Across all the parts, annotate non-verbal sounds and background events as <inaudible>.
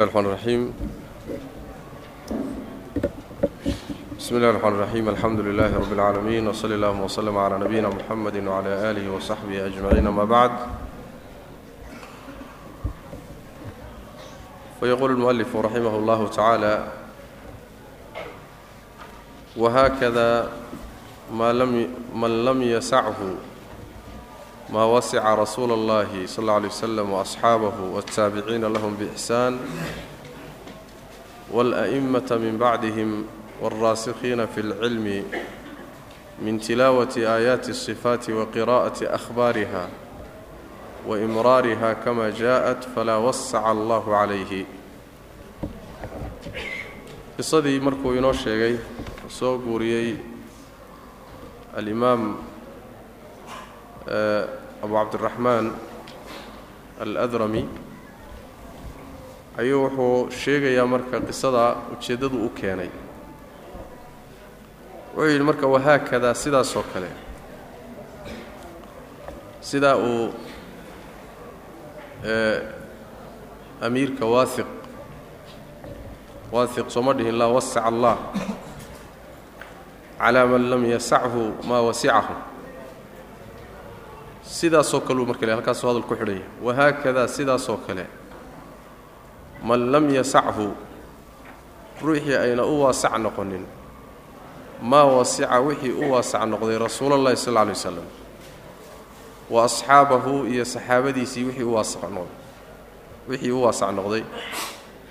الرحمن الرحيم بسم الله الرحمن الرحيم الحمد لله رب العالمين وصلى الله وسلم على نبينا محمد وعلى آله وصحبه أجمعين ما بعد ويقول المؤلف رحمه الله تعالى وهكذا ما لم من لم يسعه ما وسع رسول الله صلى الله عليه وسلم وأصحابه والتابعين لهم بإحسان والأئمة من بعدهم والراسخين في العلم من تلاوة آيات الصفات وقراءة أخبارها وإمرارها كما جاءت فلا وسع الله عليه qisadii markuu inoo sheegay soo guuriyey alimaam abu cabdiraxmaan aladrami ayuu wuxuu sheegayaa marka qisada ujeeddadu u keenay. Wuxuu yidhi marka wahaakadaa sidaasoo kale sidaa uu amiirka waahiq waahiq sooma dhihin laa wasaca allah calaa man lam yasachu maa wasicahu sidaasoo kaleu marka le halkaasuu hadal ku xidhaya wahaakadaa sidaasoo kale. Man lam yasachu ruuxii ayna u waasac noqonin. Maa wasica wixii u waasac noqday rasuulallahi sal lla alay wasalam wa asxaabahu iyo saxaabadiisii wixii u waasac noqday.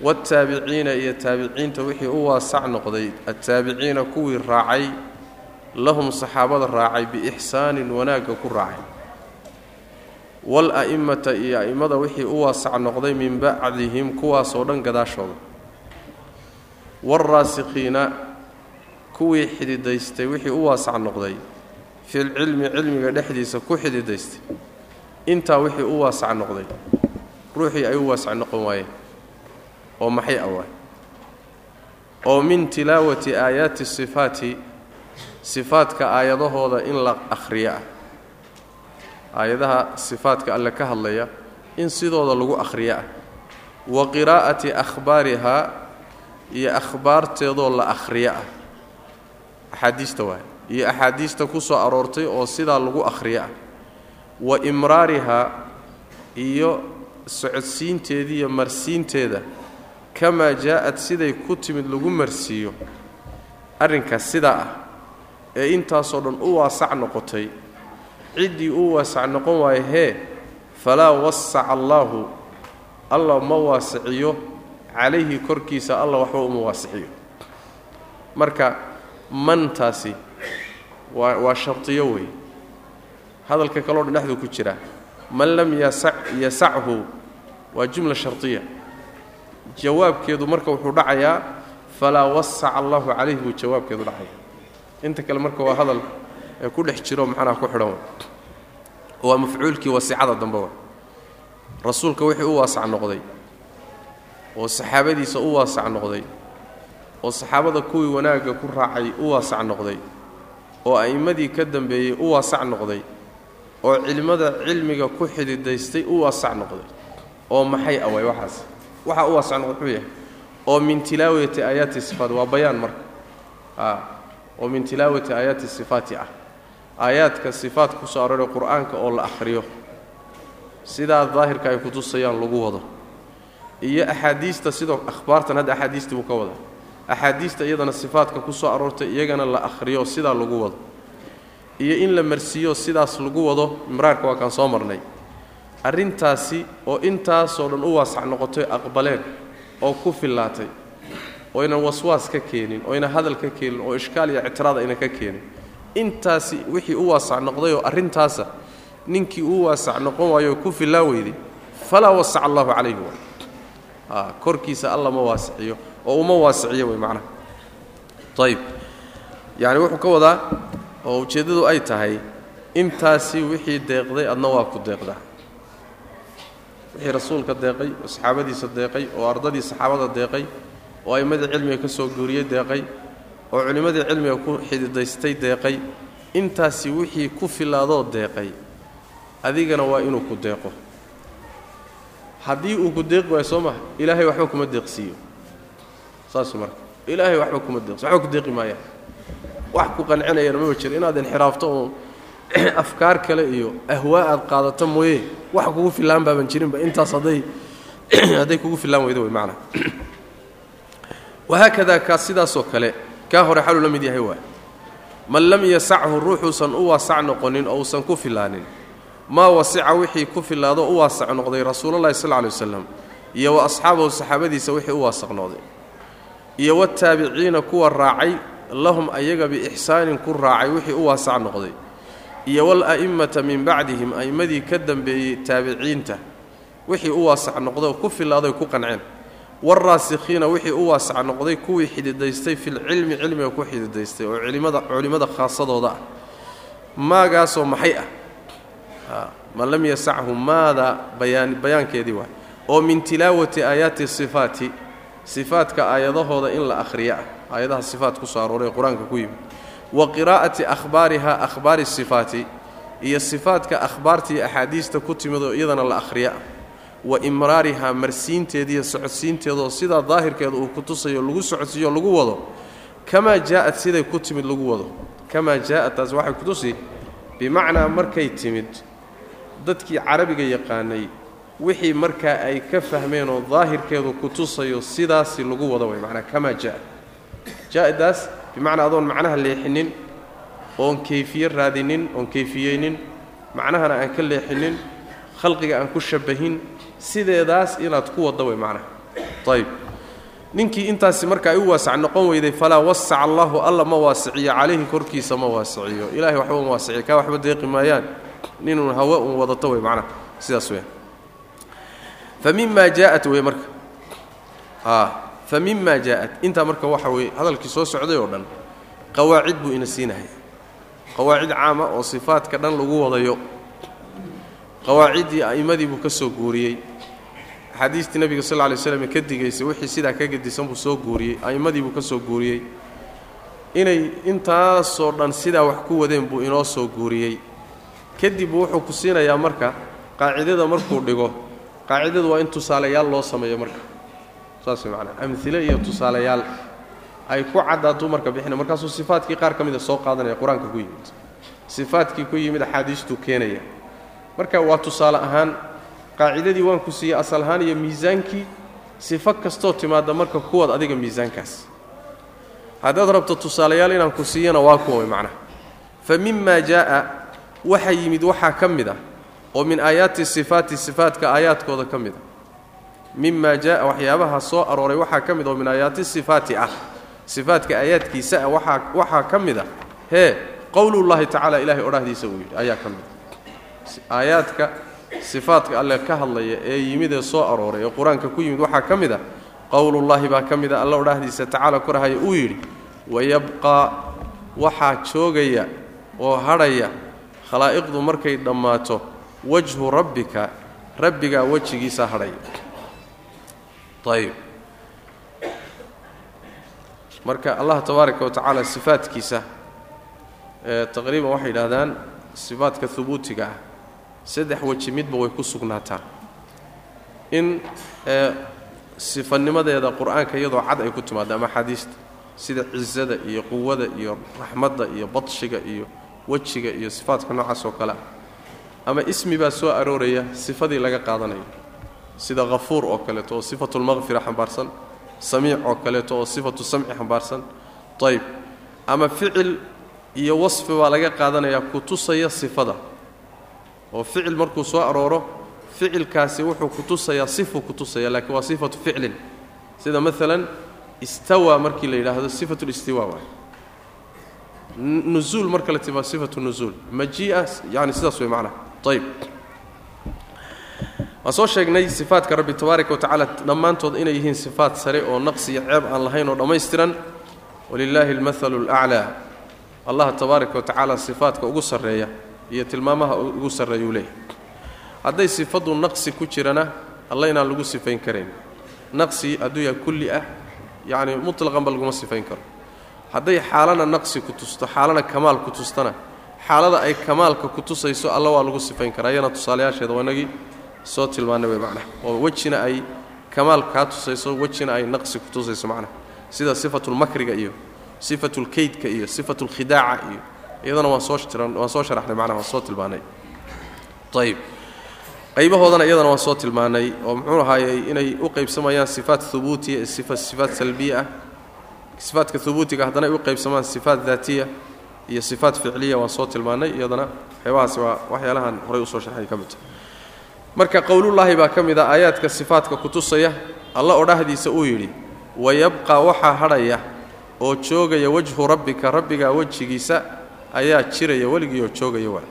Waataabiciina iyo taabiciinta wixii u waasac noqday. Attaabiciina kuwii raacay lahum saxaabada raacay biixsaanin wanaagga ku raacay wal-a'immata iyo a'immada wixii u waasac noqday min bacdihim kuwaasoo dhan gadaashooda. Waalraasikhiina kuwii xididaystay wixii u waasac noqday filcilmi cilmiga dhexdiisa ku xididaystay. Intaa wixii u waasac noqday ruuxii ay u waasac noqon waayeen oo maxay awaay oo min tilaawati aayaati sifaati sifaadka aayadahooda in la akhriyo ah aayadaha sifaadka alle ka hadlaya in sidooda lagu akhriyo ah. Wa qiraa'ati akhbaarihaa iyo akhbaarteedoo la akhriyo ah. Axaadiista waay iyo axaadiista ku soo aroortay oo sidaa lagu akhriyo ah. Wa imraarihaa iyo socodsiinteeda iyo marsiinteeda. Kamaa jaa'ad siday ku timid lagu marsiiyo. Arrinkaas sidaa ah ee intaasoo dhan u waasac noqotay ciddii u waasac noqon waayo hee falaa wasaca allaahu allah ma waasiciyo calayhi korkiisa allah waxba uma waasiciyo marka mantaasi waa waa shardiyo weeye hadalka kaloo dhan dhexduu ku jira man lam yasa yasachu waa jumla shardiya jawaabkeedu marka wuxuu dhacayaa falaa wasaca allahu calayhi buu jawaabkeedu dhacaya inta kale marka waa hadal ee ku dhex jiro macnaha ku xidhan. Waa mafcuulkii wasicada dambe rasuulka wixii u waasac noqday oo saxaabadiisa u waasac noqday oo saxaabada kuwii wanaagga ku raacay u waasac noqday oo a'immadii ka dambeeyey u waasac noqday oo cilmada cilmiga ku xididaystay u waasac noqday. Oo maxay away waxaas? Waxaa u waasac noqday muxuu yahay oo min tilaawati aayaati sifaat waa bayaan marka. Oo min tilaawati aayaati sifaati ah aayaadka sifaat ku soo arooray qur'aanka oo la akhriyo sidaa daahirka ay kutusayaan lagu wado. Iyo axaadiista sidoo akhbaartan hadda axaadiistii buu ka wada axaadiista iyadana sifaadka ku soo aroortay iyagana la akhriyo sidaa lagu wado. Iyo in la marsiiyo sidaas lagu wado imraarka waa kaan soo marnay. Arrintaasi oo intaasoo dhan u waasac noqotay aqbaleen oo ku fillaatay oynan waswaas ka keenin oyna hadal ka keenin oo ishkaal iyo ictiraad ayna ka keenin intaasi wixii u waasac noqday oo arrintaasa ninkii u waasac noqon waayo ku fillaa weyday falaa wasaca allahu calayhi wa korkiisa alla ma waasiciyo oo uma waasiciyo wey macnaha. Ayib yacni wuxuu ka wadaa oo ujeeddadu ay tahay intaasi wixii deeqday adna waa ku deeqdaa wixii rasuulka deeqay oo saxaabadiisa deeqay oo ardadii saxaabada deeqay oo a'immadii cilmiga ka soo guuriyey deeqay oo culimmadii cilmiga ku xididaystay deeqay intaasi wixii ku filaadoo deeqay adigana waa inuu ku deeqo. Haddii uu ku deeqi waayo soo maha ilaahay waxba kuma deeqsiiyo. Saas marka ilaahay waxba kuma deeqsiyo waxba ku deeqi maayaan wax ku qancinayana maba jiro inaad inxiraafto uun <clears throat> afkaar kale iyo ahwaa aad qaadato mooye wax kugu fillaan baaban jirinba intaas hadday <clears throat> hadday kugu fillaan weydo way macnaa <clears throat> wahaakadaa kaas sidaasoo kale kaa hore xaluu la mid yahay waay man lam yasachu ruuxuusan u waasac noqonin oo uusan ku filaanin. Maa wasica wixii ku filaado u waasac noqday rasuululahi sal ly waslam iyo wa asxaabahu saxaabadiisa wixii u waasac noqday. Iyo wataabiciina kuwa raacay lahum ayaga biixsaanin ku raacay wixii u waasac noqday. Iyo wala'immata min bacdihim a'immadii ka dambeeyey taabiciinta wixii u waasac noqday oo ku filaaday ku qanceen waalraasikhiina wixii u waasac noqday kuwii xididaystay filcilmi cilmiga ku xididaystay oo culimmada khaasadooda ah maagaasoo maxay ah man lam yasachu maada bayaan bayaankeedii waay oo min tilaawati aayaati sifaati sifaatka aayadahooda in la akhriyo ah aayadaha sifaat ku soo arooray qur'aanka ku yimid wa qiraa'ati akhbaariha akhbaari sifaati iyo sifaatka akhbaartii axaadiista ku timid oo iyadana la akhriyo ah wa imraarihaa marsiinteediiyo socodsiinteedaoo sidaa daahirkeeda uu ku tusayo lagu socodsiiyo lagu wado. Kamaa jaa'ad siday ku timid lagu wado. Kamaa jaa'ad taas waxay ku tusi bimacnaa markay timid dadkii carabiga yaqaanay wixii markaa ay ka fahmeen oo daahirkeedu ku tusayo sidaasi lagu wado way macnaa kamaa jaa'ad jaa'adaas bimacnaa adoon macnaha leexinin oon kayfiye raadinin oon kayfiyeynin macnahana aan ka leexinin khalqiga aan ku shabahin sideedaas inaad ku wadda way macnaha ayb ninkii intaasi marka ay u waasac noqon weyday falaa wasaca allahu alla ma waasiciyo calayhi korkiisa ma waasiciyo. Ilahay waxba ma waasiciyo kaa waxba deeqi maayaan. Ninuun hawe uun wadato wey macnaha sidaas weya fa mimaa jaa'at wey marka. Fa mimaa jaa'at. Intaa marka waxa weye hadalkii soo socday oo dhan qawaacid buu ina siinahay. Qawaacid caama oo sifaadka dhan lagu wadayo qawaaciddii a'immadii buu ka soo guuriyey. Axaadiistii nebiga sal lla lay slam ka digaysay wixii sidaa ka gedisan buu soo guuriyey a'immadii buu ka soo guuriyey. Inay intaasoo dhan sidaa wax ku wadeen buu inoo soo guuriyey. Kadib wuxuu ku siinayaa marka qaacidada markuu dhigo qaacidadu waa in tusaalayaal loo sameeyo marka. Saas way macnaa amhile iyo tusaalayaal. Ay ku caddaatuu marka bixina markaasuu sifaadkii qaar ka mida soo qaadanaya qur'aanka ku yimid. Sifaadkii ku yimid axaadiistuu keenaya marka waa tusaale ahaan qaacidadii waan ku siiyey asal ahaan iyo miisaankii sifo kastoo timaadda marka kuwaad adiga miisaankaas. Haddaad rabto tusaalayaal inaan ku siiyana waa kuwa way macnaha. Fa mimaa jaa'a waxa yimid waxaa ka mid ah oo min aayaati sifaati sifaatka aayaadkooda ka mid a mimaa jaa'a waxyaabaha soo arooray waxaa ka mid oo min aayaati sifaati ah. Sifaatka aayaadkiisa ah waxaa ka mid a hee qowlullaahi tacaala ilahay odhahdiisa uu yidhi ayaa ka mid a aayaadka sifaadka alle ka hadlaya ee yimid ee soo arooray ee qur'aanka ku yimid waxaa ka mid a qowlullaahi baa ka mid a alla odhahdiisa tacaala korahaya uu yidhi wayabqaa waxaa joogaya oo hadhaya khalaa'iqdu markay dhammaato wajhu rabbika rabbigaa wejigiisa hadhaya ayib marka allah tabaaraka wa tacaala sifaadkiisa taqriiban waxay yidhahdaan sifaadka hubuutiga ah saddex weji midba way ku sugnaataa. In sifanimadeeda qur'aanka iyadoo cad ay ku timaado ama axaadiista sida cisada iyo quwada iyo raxmadda iyo badshiga iyo wejiga iyo sifaadka noocaas oo kale ama ismi baa soo arooraya sifadii laga qaadanayo sida hafuur oo kaleeto oo sifatulmaqfira xambaarsan samiic oo kaleeto oo sifatu samci xambaarsan. Ayb ama ficil iyo wasfi baa laga qaadanayaa ku tusaya sifada oo ficil markuu soo arooro ficilkaasi wuxuu ku tusayaa sifuu ku tusaya laakiin waa sifatu ficlin. Sida maalan istawa markii la yidhaahdo sifatu listiwa waay nuzuul marka la timaa sifatu nuzuul. Majii'a yani sidaas way macnaha ayb waan soo sheegnay sifaadka rabbi tabaaraka wa tacaala dhammaantood inay yihiin sifaat sare oo naqsi iyo ceeb aan lahayn oo dhammaystiran. Walilaahi almathalu alaclaa allah tabaaraka wa tacaala sifaadka ugu sarreeya iyo tilmaamaha ugu sarreeyuu leeyahy hadday sifadu naqsi ku jirana alla inaan lagu sifayn karayn. Naqsi hadduu yahay kulli ah yacni mutlaqanba laguma sifayn karo. Hadday xaalana naqsi ku tusto xaalana kamaal ku tustana xaalada ay kamaalka ku tusayso alla waa lagu sifayn karaa. Iyana tusaalayaasheeda waa inagii soo tilmaanay way macnaha. Oo wejina ay kamaal kaa tusayso wejina ay naqsi ku tusayso macnaha. Sida sifatulmakriga iyo sifatulkaydka iyo sifatulkhidaaca iyo iyadana waan soo waan soo sharaxnay macnaha waan soo tilmaanay. Ayib qaybahoodana iyadana waan soo tilmaanay oo muxuu ahaayey inay u qaybsamayaan sifaat hubuutiya sifaat salbiya ah sifaadka hubuutiga haddana ay u qaybsamaan sifaat daatiya iyo sifaat ficliya waan soo tilmaanay iyadana waxyaabahaasi waa waxyaalahan horay u soo sharxay ka midta marka qowlullaahi baa ka mid a aayaadka sifaadka kutusaya alla odhahdiisa uu yidhi wayabqaa waxaa hadhaya oo joogaya wajhu rabbika rabbigaa wejigiisa ayaa jiraya weligii oo joogaya waa.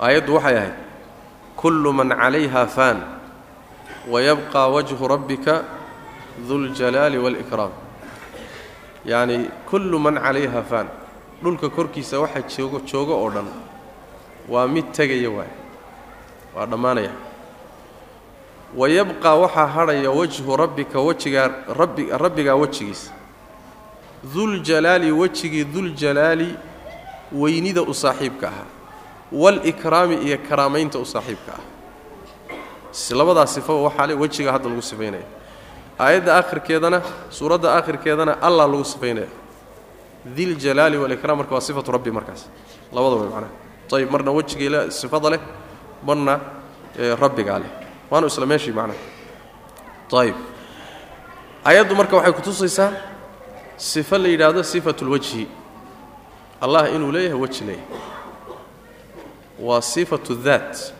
Aayaddu waxay ahayd kullu man calayha faan wayabqaa wajhu rabbika duljalaali waalikraam yacni kullu man calayha faan dhulka korkiisa waxa joogo joogo oo dhan waa mid tegaya waay waa dhammaanaya. Wayabqaa waxaa hadhaya wajhu rabbika wejigaa rabbi rabbigaa wejigiisa duljalaali wejigii duljalaali weynida u saaxiibka ahaa. Waalikraami iyo karaamaynta u saaxiibka ah labadaa sifaba waxaa le wejiga hadda lagu sifaynaya aayadda akhirkeedana suuradda akhirkeedana allah lagu sifaynaya diljalaali waalikraam marka waa sifatu rabbi markaas. Labada macnaha ayib marna wejigii sifada leh marna rabbigaa leh. Waanu isla meeshii macnaha ayib aayaddu marka waxay kutusaysaa sifo la yidhaahdo sifatu lwajhi allah inuu leeyahay weji leeyahay. Waa sifatu daat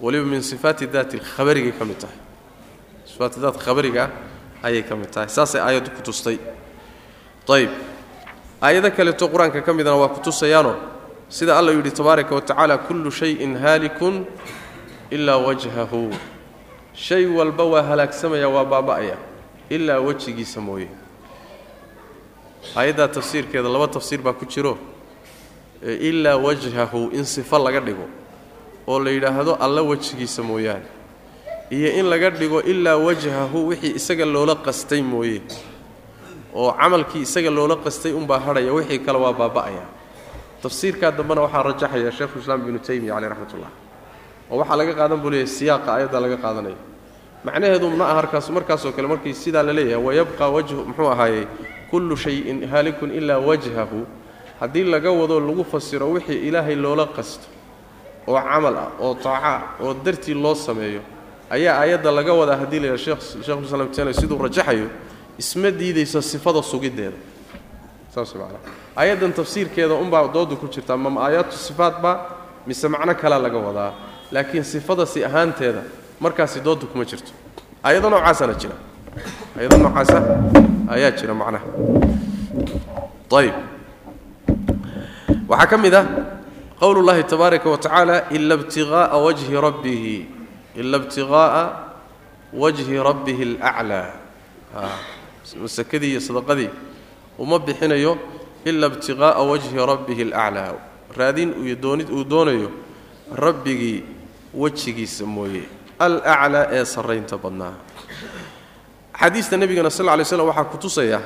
weliba min sifaati daati khabarigay ka mid tahay. Sifaati daat khabariga ayay ka mid tahay. Saasay aayaddu ku tustay. Ayib aayado kaleeto qur'aanka ka midana waa ku tusayaanoo sida alla yidhi tabaaraka wa tacaala kullu shayin haalikun ilaa wajhahu. Shay walba waa halaagsamaya waa baaba'aya ilaa wejigiisa mooye aayaddaa tafsiirkeeda laba tafsiir baa ku jiro ilaa wajhahu in sifo laga dhigo oo la yidhaahdo alla wejigiisa mooyaane iyo in laga dhigo ilaa wajhahu wixii isaga loola qastay mooye oo camalkii isaga loola qastay unbaa hadhaya wixii kale waa baaba'aya. Tafsiirkaa dambena waxaa rajaxaya sheekhuislaam ibnu taymiya caleyh raxmatullah. Oo waxaa laga qaadan buu leeyahy siyaaqa aayadda laga qaadanaya. Macnaheedu ma aha harkaas markaasoo kale markii sidaa la leeyahay wayabqa wajhu muxuu ahaayey kullu shayin haalikun ilaa wajhahu. Haddii laga wado lagu fasiro wixii ilaahay loola qasto oo camal ah oo taaca oo dartii loo sameeyo ayaa aayadda laga wadaa haddii la yidhaha shekhulislaam taymiya siduu rajaxayo isma diidayso sifada sugiddeeda saas macnaa aayaddan tafsiirkeeda unbaa doodu ku jirtaa mama aayaatu sifaatba mise macno kalea laga wadaa? Laakiin sifada si ahaanteeda markaasi doodu kuma jirto. Aayado noocaasana jira. Aayado noocaasa ayaa jira macnaha ayib waxaa ka mid ah qowl اllahi tabaaraka wa tacaala ila btiغaaءa wajhi rabbihi ila btiغaaءa wajhi rabbihi اlأclىa masakadii iyo sadaqadii uma bixinayo ila ibtiqaa'a wajhi rabbihi alaclaa raadin iyo doonid uu doonayo rabbigii wejigiisa mooye alaclaa ee sarraynta badnaa axaadiista nebigana sal lay slam waxaa ku tusaya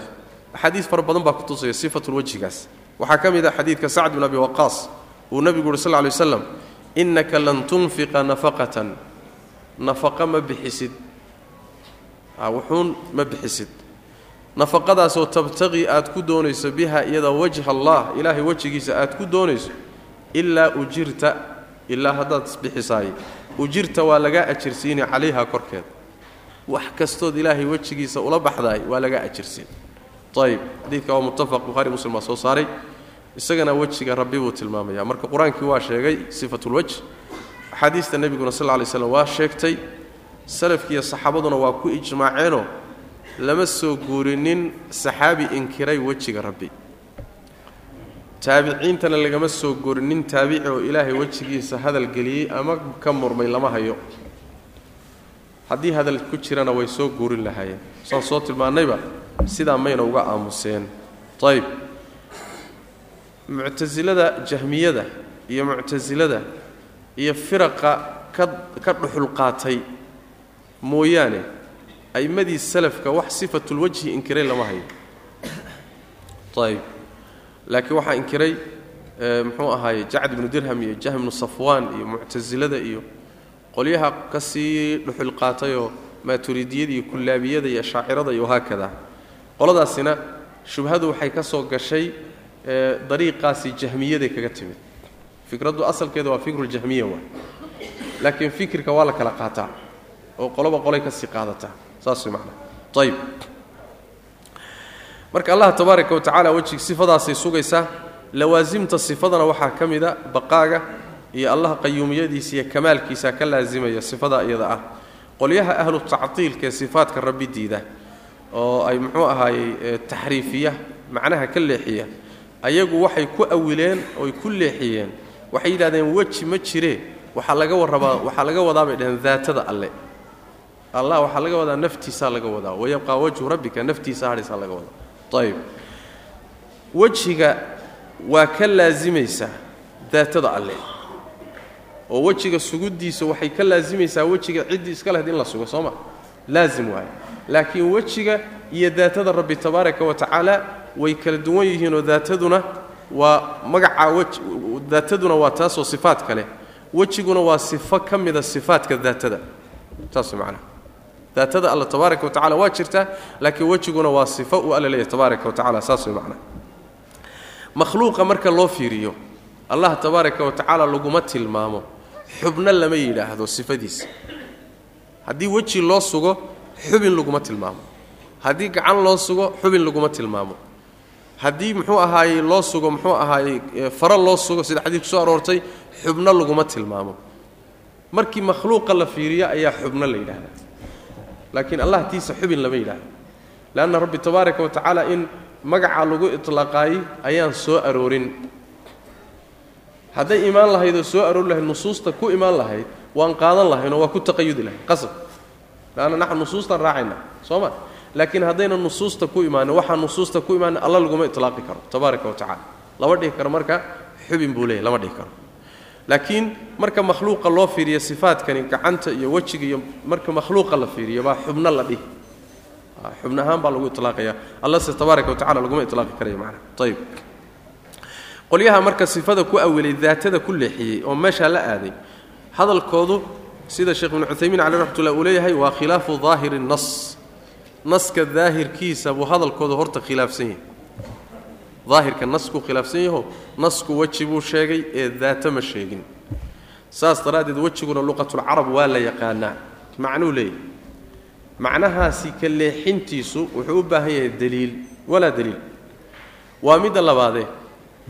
axaadiis fara badan baa ku tusaya sifatulwajhigaas waxaa ka mid ah xadiidka sacd bin abi waqaas uu nebigu uhi sal lay waslam innaka lan tunfiqa nafaqatan. Nafaqa ma bixisid. Wuxuun ma bixisid. Nafaqadaasoo tabtaqii aad ku doonayso biha iyada wajha allah ilaahay wejigiisa aad ku doonayso ilaa ujirta ilaa haddaad bixisaay. Ujirta waa lagaa ajirsiini calayha korkeeda wax kastood ilaahay wejigiisa ula baxdaay waa lagaa ajirsiin ayib xadiidka waa muttafaq buhari muslim baa soo saaray. Isagana wejiga rabbi buu tilmaamaya marka qur'aankii waa sheegay sifatulwajh axaadiista nebiguna sal lay slam waa sheegtay. Salafkiiyo saxaabaduna waa ku ijmaaceenoo lama soo guurinin saxaabi inkiray wejiga rabbi. Taabiciintana lagama soo guurinin taabici oo ilaahay wejigiisa hadal geliyey ama ka murmay lama hayo haddii hadal ku jirana way soo guurin lahaayeen. Saan soo tilmaannayba sidaa mayna uga aamuseen. Ayb muctasilada jahmiyada iyo muctasilada iyo firaqa ka ka dhuxul qaatay mooyaane a'immadii salafka wax sifatulwajhi inkiray lama hayo ayb laakiin waxaa inkiray muxuu ahaay jacd ibnu dirham iyo jahm ibnu safwaan iyo muctasilada iyo qolyaha ka sii dhuxul qaatayoo maaturidiyada iyo kullaabiyada iyo shaacirada iyo haakada. Qoladaasina shubhadu waxay ka soo gashay dariiqaasi jahmiyaday kaga timid. Fikraddu asalkeeda waa fikruljahmiya waay laakiin fikirka waa la kala qaataa oo qoloba qolay ka sii qaadataa saas way macnaa. Ayib marka allah tabaaraka wa tacala wejig sifadaasay sugaysaa lawaasimta sifadana waxaa ka mida baqaaga iyo allah qayuumiyadiisa iyo kamaalkiisa ka laasimaya sifada iyada ah. Qolyaha ahlu tactiilka ee sifaadka rabbi diida oo ay muxuu ahaayey taxriifiya macnaha ka leexiya ayagu waxay ku awileen oy ku leexiyeen. Waxay yidhahdeen weji ma jiree waxaa laga warrabaa waxaa laga wadaa bay dhaheen daatada alle. Allah waxaa laga wadaa naftiisaa laga wadaa. Wayabqaa wajhu rabbika naftiisa hadhaysaa laga wadaa. Ayib wejiga waa ka laasimaysaa daatada alle oo wejiga suguddiisa waxay ka laasimaysaa wejiga ciddii iska lahayd in la sugo soo ma? Laasim waaye. Laakiin wejiga iyo daatada rabbi tabaaraka wa tacaala way kala duwan yihiinoo daataduna waa magacaa daataduna waa taasoo sifaad kale. Wejiguna waa sifo ka mida sifaadka daatada. Saas macnaha daatada alla tabaaraka wa tacala waa jirtaa laakiin wejiguna waa sifo uu alla leeyahy tabaaraka wa tacala saas way macnaha makhluuqa marka loo fiiriyo allah tabaaraka wa tacaala laguma tilmaamo xubno lama yidhaahdo sifadiisa. Haddii weji loo sugo xubin laguma tilmaamo. Haddii gacan loo sugo xubin laguma tilmaamo. Haddii muxuu ahaayey loo sugo muxuu ahaayey faro loo sugo sida xadiid ku soo aroortay xubno laguma tilmaamo. Markii makhluuqa la fiiriyo ayaa xubno la yidhahdaa laakiin allah tiisa xubin lama yidhaahdo. Leanna rabbi tabaaraka wa tacaala in magacaa lagu itlaaqaayey ayaan soo aroorin hadday imaan lahayd oo soo aroori lahayd nusuusta ku imaan lahayd waan qaadan lahaynoo waa ku taqayudi lahayd. Qasab. Leanna naxnu nusuustaan raacayna. Soo ma? Laakiin haddayna nusuusta ku imaanin waxaa nusuusta ku imaanin alla laguma itlaaqi karo tabaaraka wa tacala lama dhihi karo marka xubin buu leeyahy lama dhihi karo. Laakiin marka makhluuqa loo fiiriyo sifaadkani gacanta iyo wejiga iyo marka makhluuqa la fiiriyo baa xubno la dhihi. Xubn ahaan baa lagu ilaaqaya allase tabaaraka wa tacala laguma ilaaqi karaya macana ayib qolyaha marka sifada ku awilay daatada ku leexiyey oo meeshaa la aaday hadalkoodu sida sheekh ibnu cuthaymiin caleh raxmatullah uu leeyahay waa khilaafu daahiri nas. Naska daahirkiisa buu hadalkoodu horta khilaafsan yahay. Daahirka naskuu khilaafsan yaho nasku weji buu sheegay ee daata ma sheegin. Saas daraaddeed wejiguna luqatulcarab waa la yaqaanaa. Macnuu leeyahay. Macnahaasi ka leexintiisu wuxuu u baahan yahay daliil. Walaa daliil. Waa midda labaadee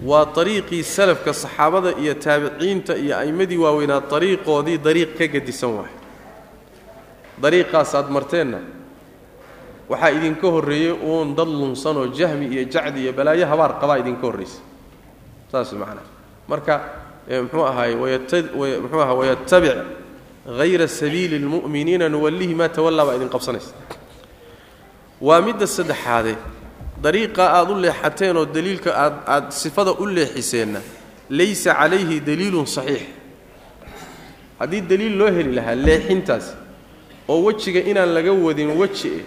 waa ariiqii salafka saxaabada iyo taabiciinta iyo a'immadii waaweynaa ariiqoodii dariiq ka gedisan waay. Dariiqaasaad marteenna waxaa idinka horreeyey uun dad lunsanoo jahmi iyo jacdi iyo balaayo habaar qabaa idinka horraysa saas macnaa marka muxuu ahaay muxuu aha wayatabic hayra sabiili lmu'miniina nuwallihi maa tawallaa baa idin qabsanaysa. Waa midda saddexaade dariiqa aad u leexateen oo daliilka aad aad sifada u leexiseenna laysa calayhi daliilun saxiix haddii daliil loo heli lahaa leexintaas oo wejiga inaan laga wadin weji eh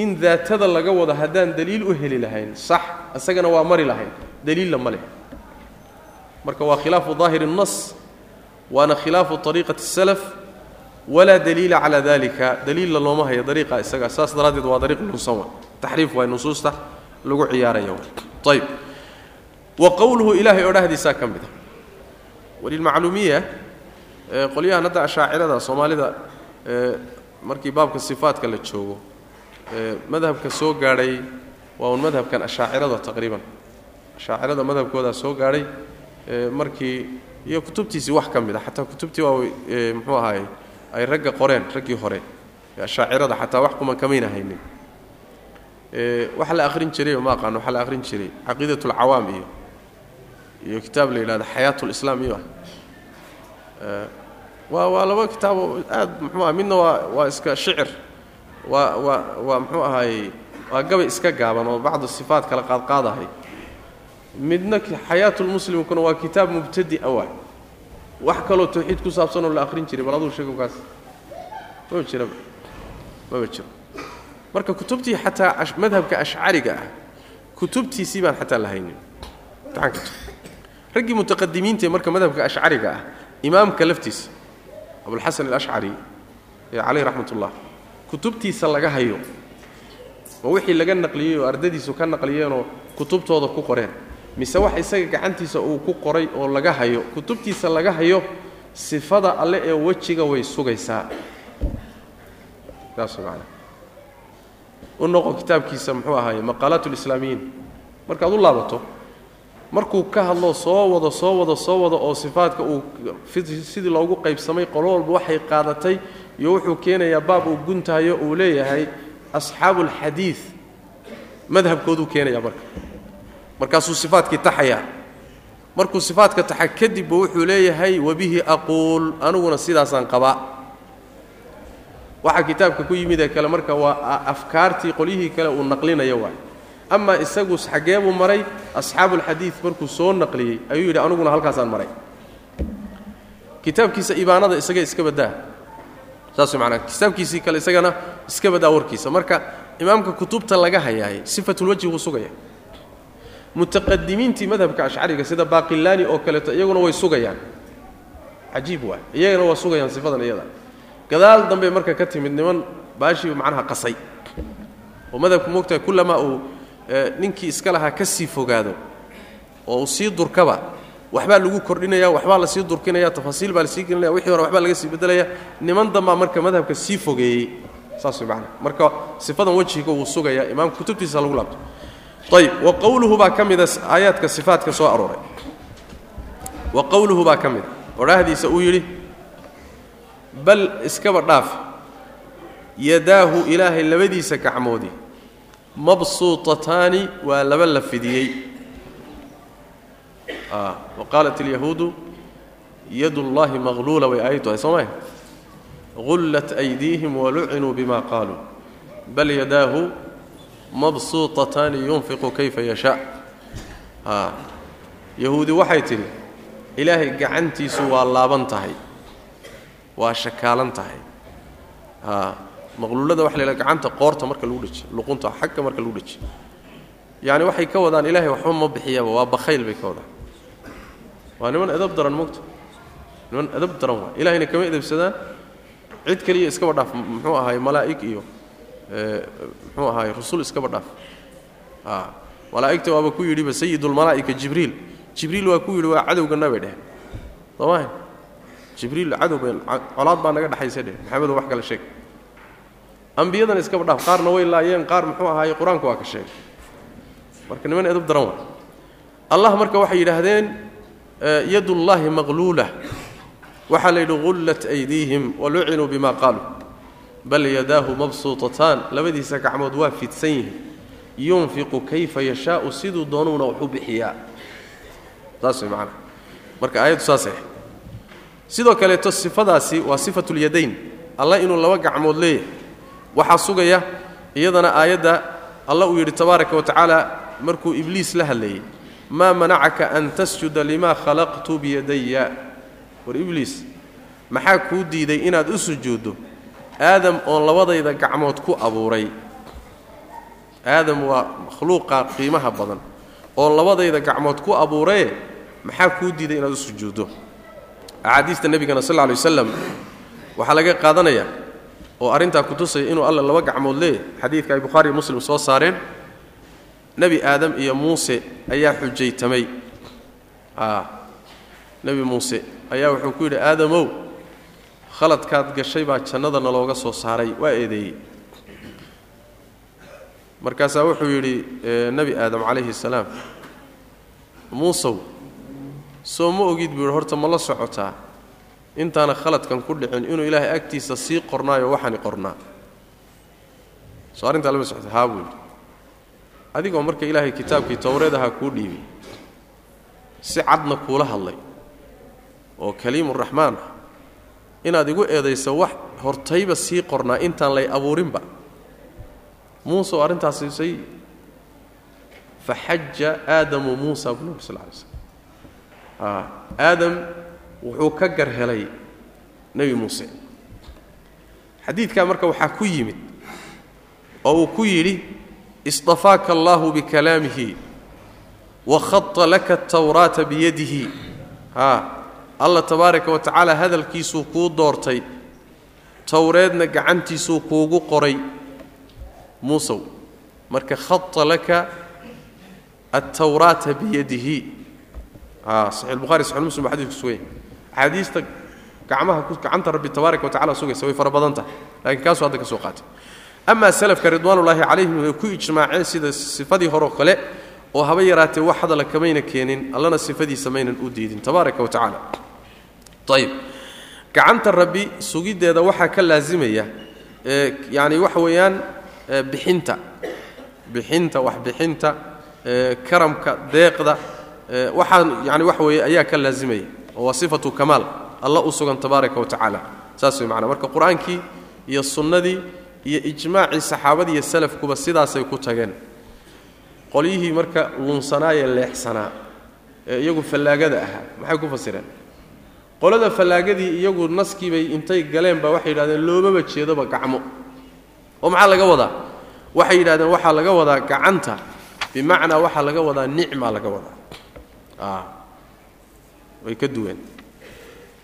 in daatada laga wado haddaan daliil u heli lahayn sax isagana waa mari lahayn daliilla ma leh marka waa khilaafu daahiri الnas waana khilaafu طariiqati الsalaf walaa daliila calaa dalika daliilla looma hayo dariiqa isaga saas daraaddeed waa dariiq lunsan wa taxriif waay nusuusta lagu ciyaaraya ayb wa qowluhu ilaahay odhahdiisaa ka mid a walilmacluumiya qolyahan hadda ashaacirada soomaalida markii baabka sifaatka la joogo madhabka soo gaadhay waa un madhabkan ashaacirada taqriiban. Ashaacirada madhabkoodaa soo gaadhay markii iyo kutubtiisii wax ka mid a xataa kutubtii waa muxuu ahaay ay ragga qoreen raggii hore. Ashaacirada xataa wax kuman kamayna haynin waxa la akhrin jiray ma aqaano waxaa la akhrin jiray. Caqiidat alcawaam iyo iyo kitaab la yidhahdo xayaat lislaam iyo. Waa waa laba kitaabo aad muxuu aha midna waa waa iska shicir waa waa waa muxuu ahaayey waa gabay iska gaaban oo bacdu sifaat kala qaadqaadahay midna xayaatulmuslimkuna waa kitaab mubtadi awa wax kaloo tawxiid ku saabsanoo la akhrin jiray bal aduu sheego kaas. Maba jiraba maba jiro marka kutubtii xataa madhabka ashcariga ah kutubtiisii baan xataa la haynin raggii mutaqadimiintae marka madhabka ashcariga ah imaamka laftiisa abulxasan alashcari ee caleyh raxmat ullah kutubtiisa laga hayo ma wixii laga naqliyey oo ardadiisu ka naqliyeenoo kutubtooda ku qoreen mise wax isaga gacantiisa uu ku qoray oo laga hayo kutubtiisa laga hayo sifada alle ee wejiga way sugaysaa. Saas man u noqo kitaabkiisa muxuu ahaaye maqaalaat lislaamiyiin markaad u laabato markuu ka hadlo soo wado soo wado soo wado oo sifaadka uu sidii loogu qaybsamay qolo walba waxay qaadatay iyo wuxuu keenayaa baab uu guntahayo uu leeyahay asxaabu alxadiid madhabkooduu keenayaa marka. Markaasuu sifaadkii taxayaa. Markuu sifaadka taxa kadibba wuxuu leeyahay wabihi aquul aniguna sidaasaan qabaa waxaa kitaabka ku yimid ee kale marka waa afkaartii qolyihii kale uu naqlinayo waay. Amaa isagu xaggee buu maray asxaabuulxadiid markuu soo naqliyey ayuu yidhi aniguna halkaasaan maray. Kitaabkiisa ibaanada isaga iska baddaa. Saas manaa kitaabkiisii kale isagana iska baddaa warkiisa. Marka imaamka kutubta laga hayaay sifatulwajhi wuu sugaya. Mutaqadimiintii madhabka ashcariga sida baaqilaani oo kaleeto iyaguna way sugayaan. Cajiib waay. Iyagana waa sugayaan sifadan iyada gadaal dambe marka ka timid niman baashiiba macnaha qasay. Oo madhabku moogtahay kullamaa uu ninkii iska lahaa ka sii fogaado oo uu sii durkaba waxbaa lagu kordhinaya waxbaa la sii durkinaya tafaasiil baa la sii gelinaya wixii hore waxbaa laga sii bedelaya niman dambaa marka madhabka sii fogeeyey. Saas way macana marka sifadan wejiga wuu sugayaa imaamka kutubtiisa lagu laabto. Ayb wa qowluhu baa ka mida aayaadka sifaatka soo arooray. Wa qowluhu baa ka mida odhaahdiisa uu yidhi bal iskaba dhaaf. Yadaahu ilaahay labadiisa gacmoodii mabsuutataani waa laba la fidiyey. Wa qaalat alyahuudu yad ullaahi maqluula way aayaddu ahay soo maya gullat aydiihim walucinuu bima qaaluu bal yadaahu mabsuutataani yunfiqu kayfa yashaa yahuudi waxay tidhi ilaahay gacantiisu waa laaban tahay waa shakaalan tahay. Maqluulada waxa la gacanta qoorta marka lagu dhejiyo luqunta xagga marka lagu dhejiyo yacni waxay ka wadaan ilaahay waxba ma bixiyaba waa bakhayl bay ka wadaan. Waa niman edab daran mogta niman edab daran waa. Ilahayna kama edabsadaan cid keliya iskaba dhaaf muxuu ahaay malaa'ig iyo muxuu ahaay rusul iskaba dhaaf. Malaa'igta waaba ku yidhiba sayidulmalaa'ika jibriil. Jibriil waa ku yidhi waa cadowganna bay dheheen soomaaha jibriil cadow bay colaad baa naga dhexaysa dheh maxamedo wax kale sheeg. Ambiyadana iskaba dhaaf qaarna way laayeen qaar muxuu ahaaye qur'aanku waa ka sheegay. Marka niman edab daran waa. Allah marka waxay yidhaahdeen yadullaahi maqluula waxaa la yidhi gullat aydiihim walucinuu bima qaaluu bal yadaahu mabsuutataan labadiisa gacmood waa fidsan yihiin. Yunfiqu kayfa yashaau siduu doonuuna waxu bixiyaa. Saas way macanaha marka aayaddu saasay sidoo kaleeto sifadaasi waa sifatulyadayn allah inuu laba gacmood leeyahay. Waxaa sugaya iyadana aayadda allah uu yidhi tabaaraka wa tacaala markuu ibliis la hadlayey maa manacaka an tasjuda limaa khalaqtu biyadaya war ibliis maxaa kuu diiday inaad u sujuuddo? Aadam oon labadayda gacmood ku abuuray. Aadam waa makhluuqa qiimaha badan. Oon labadayda gacmood ku abuuraye maxaa kuu diiday inaad u sujuuddo axaadiista nebigana sal lla lay waslam waxaa laga qaadanayaa oo arrintaa ku tusaya inuu alla laba gacmood leeyahy xadiidka ay bukhaariiyo muslim soo saareen nebi aadam iyo muuse ayaa xujaytamay. Nebi muuse ayaa wuxuu ku yidhi aadamow khaladkaad gashay baa jannadana looga soo saaray waa eedeeyey. Markaasaa wuxuu yidhi nebi aadam calayhi salaam muusow soo ma ogid buu horta ma la socotaa. Intaana khaladkan ku dhicin inuu ilaahay agtiisa sii qornaayo waxaani qornaa. Soo arrintaa lama socota haa buu yidhi. Adigoo marka ilaahay kitaabkii towreed ahaa kuu dhiibay si cadna kuula hadlay oo kaliimuraxmaan ah inaad igu eedayso wax hortayba sii qornaa intaan lay abuurinba. Muuseoo arrintaas siisay faxaja aadamu muusa buu nabi sal lay slm aadam wuxuu ka gar helay nebi muuse. Xadiidkaa marka waxaa ku yimid oo uu ku yidhi istafaaka allaahu bikalaamihi wakhata laka atawraata biyadihi haa alla tabaaraka wa tacaala hadalkiisuu kuu doortay towreedna gacantiisuu kuugu qoray. Muusow marka khata laka altawraata biyadihi aa saxi muslim ba xadisku sugan yahay. Axaadiista gacmaha gacanta rabbi tabaaraka wa sugaysa way fara badan tahay. Lakiin kaasuu hadda ka soo qaatay. Amaa salafka ridwaanullaahi calayhim way ku ijmaaceen sida sifadii horeo kale oo haba yaraatee wax hadala kamayna keenin allana sifadiisa maynan u diidin. Tabaaraka wa ayib gacanta rabbi sugiddeeda waxaa ka laasimaya yani waxa weeyaan bixinta. Bixinta waxbixinta karamka deeqda waxaan yani waxa weeye ayaa ka laasimaya oo waa sifatu kamaal alla u sugan tabaaraka wa tacaala. Saas way macnaa marka qur'aankii iyo sunnadii iyo ijmaacii saxaabadii iyo salafkuba sidaasay ku tageen. Qolyihii marka lunsanaayee leexsanaa ee iyagu fallaagada ahaa maxay ku fasireen? Qolada fallaagadii iyagu naskiibay intay galeen baa waxay yidhahdeen loomaba jeedoba gacmo. Oo maxaa laga wadaa? Waxay yidhahdeen waxaa laga wadaa gacanta bimacnaa waxaa laga wadaa nicmaa laga wadaa way ka duween.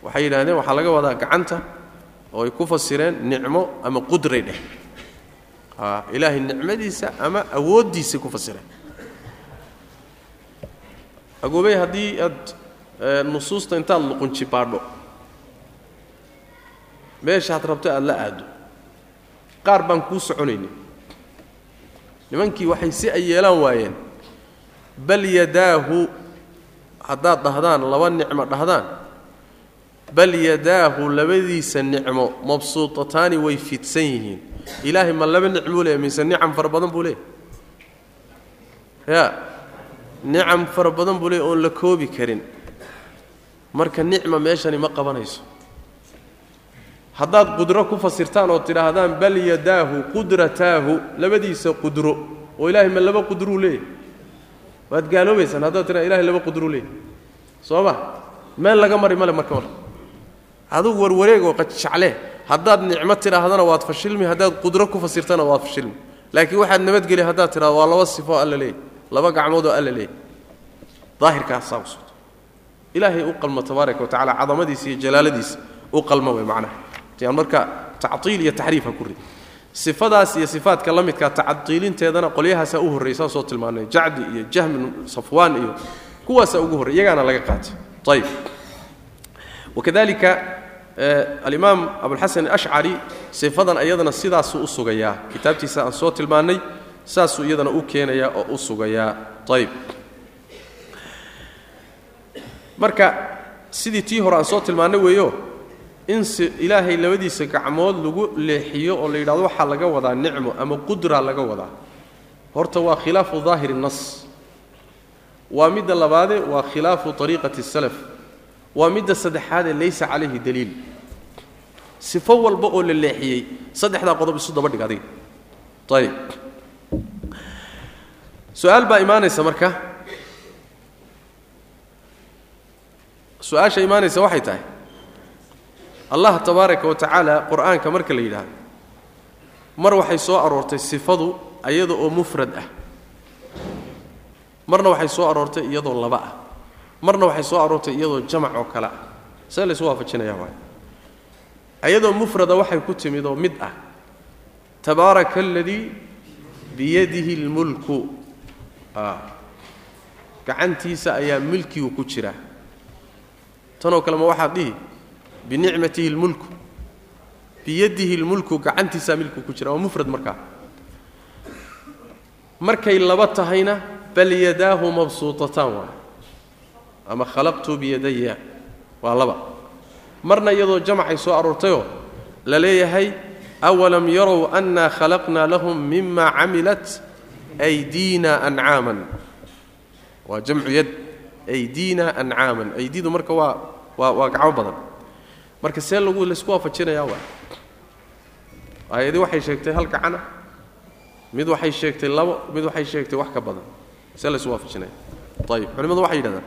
Waxay yidhahdeen waxaa laga wadaa gacanta oo ay ku fasireen nicmo ama qudray dheh. Ilaahay nicmadiisa ama awooddiisay ku fasireen. Agoobey haddii aad nusuusta intaad luqunji baadho meeshaad rabto aada la aado. Qaar baan kuu soconaynin nimankii waxay si ay yeelaan waayeen bal yadaahu haddaad dhahdaan laba nicmo dhahdaan bal yadaahu labadiisa nicmo mabsuutataani way fidsan yihiin. Ilaahay ma laba nicmuu leeya mise nicam fara badan buu leeya ya nicam fara badan buu leeya oon la koobi karin. Marka nicma meeshani ma qabanayso. Haddaad qudro ku fasirtaan oo tidhaahdaan bal yadaahu qudrataahu labadiisa qudro oo ilaahay ma laba qudruu leeyahy waad gaaloobaysaan haddaad tidhahda ilahay laba qudruu leeyahy soo ma meel laga mari male marka mar adugu warwareeg oo qajacle haddaad nicmo tidhaahdana waad fashilmi haddaad qudro ku fasirtana waad fashilmi. Laakiin waxaad nabadgeli haddaad tidhahdo waa laba sifo alla leeyahy laba gacmood oo alla leeyahy daahirkaasaa u sugto ilaahay u qalmo tabaaraka wa cadamadiisa iyo jalaaladiisa u qalmo wey macnaha. Yaan marka tactiil iyo taxriif ha ku rid sifadaas iyo sifaadka la midkaa tacdiilinteedana qolyahaasaa u horrey saan soo tilmaanay. Jacdi iyo jahmin safwaan iyo kuwaasaa ugu horrey iyagaana laga qaatay. Ayib wakadalika alimaam abulxasan alashcari sifadan iyadana sidaasuu u sugayaa. Kitaabtiisa aan soo tilmaannay saasuu iyadana u keenayaa oo u sugayaa. Ayib marka sidii tii hore aan soo tilmaannay weeyo in ilaahay labadiisa gacmood lagu leexiyo oo la yidhahdo waxaa laga wadaa nicmo ama qudra laga wadaa. Horta waa khilaafu daahiri nas. Waa midda labaade waa khilaafu ariiqati salaf. Waa midda saddexaadee laysa calayhi daliil. Sifo walba oo la leexiyey saddexdaa qodob isu daba dhig adiga. Ayib su'aal baa imaanaysa marka. Su'aasha imaanaysa waxay tahay allah tabaaraka wa tacaala qur'aanka marka la yidhaahdo mar waxay soo aroortay sifadu iyada oo mufrad ah. Marna waxay soo aroortay iyadoo laba ah. Marna waxay soo aroortay iyadoo jamac oo kale ah. See laysu waafajinaya waay iyadoo mufrada waxay ku timid oo mid ah. Tabaaraka aladii biyadihi اlmulku gacantiisa ayaa milkigu ku jira. Kale ma waxaad dhihi binicmatihi اlmulku biyadihi اlmulku gacantiisaa milkigu ku jira waa mufrad markaa markay laba tahayna bal yadaahu mabsuutataan waay ama khalaqtu biyadaya waa laba. Marna iyadoo jamacay soo aroortayoo la leeyahay awalam yarow annaa khalaqnaa lahum mima camilat aydiina ancaaman waa jamcu yad aydiina ancaaman aydidu marka waa waa waa gacmo badan marka see lagu laysku waafajinayaa waa. Aayadii waxay sheegtay hal gacana mid waxay sheegtay labo mid waxay sheegtay wax ka badan. See laysu waafajinaya ayib culimmadu waxay yidhahdaan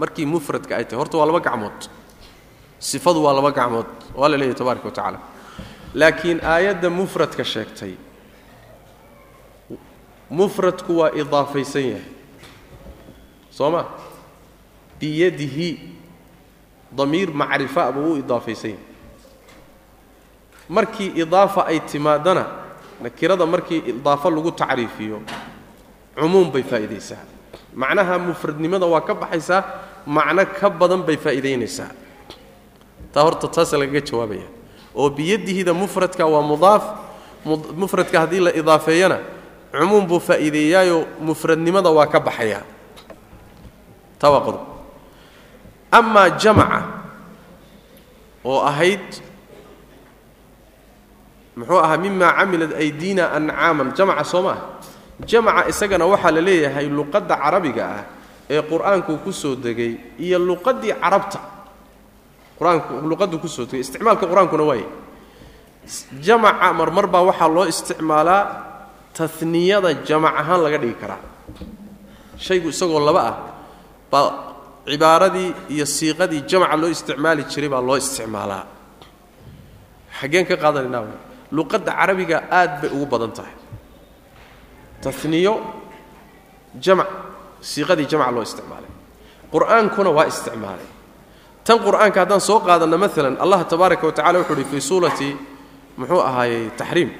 markii mufradka ay tahay horta waa laba gacmood. Sifadu waa laba gacmood. Waa la leeyahy tabaaraka wa tacaala. Laakiin aayadda mufradka sheegtay mufradku waa idaafaysan yahay. Soo ma? Biyadihi damiir macrifa buu u idaafaysan yahay markii idaafa ay timaadana nakirada markii idaafo lagu tacriifiyo cumuum bay faa'iidaysaa. Macnaha mufradnimada waa ka baxaysaa macno ka badan bay faa'iidaynaysaa. Taa horta taasa lagaga jawaabaya. Oo biyadihida mufradka waa mudaaf mufradka haddii la idaafeeyana cumuum buu faa'iideeyaayoo mufradnimada waa ka baxayaa taa waa qodob amaa jamaca oo ahayd muxuu ahaa mimaa camilat aydiina ancaaman jamaca soo maaha jamaca isagana waxaa la leeyahay luqadda carabiga ah ee qur'aanku ku soo degay iyo luqaddii carabta. Qur'aanku luqaddu ku soo degay. Isticmaalka qur'aankuna waaye. Jamaca marmar baa waxaa loo isticmaalaa taniyada jamac ahaan laga dhigi karaa. Shaygu isagoo laba ah baa cibaaradii iyo siiqadii jamaca loo isticmaali jiray baa loo isticmaalaa. Xaggeen ka qaadanaynaa luqadda carabiga aad bay ugu badan tahay. Taniyo jamac siiqadii jamaca loo isticmaalay. Qur'aankuna waa isticmaalay. Tan qur'aanka haddaan soo qaadanno maalan allah tabaaraka wa tacala wuxu uhi fii suurati muxuu ahaayey taxriim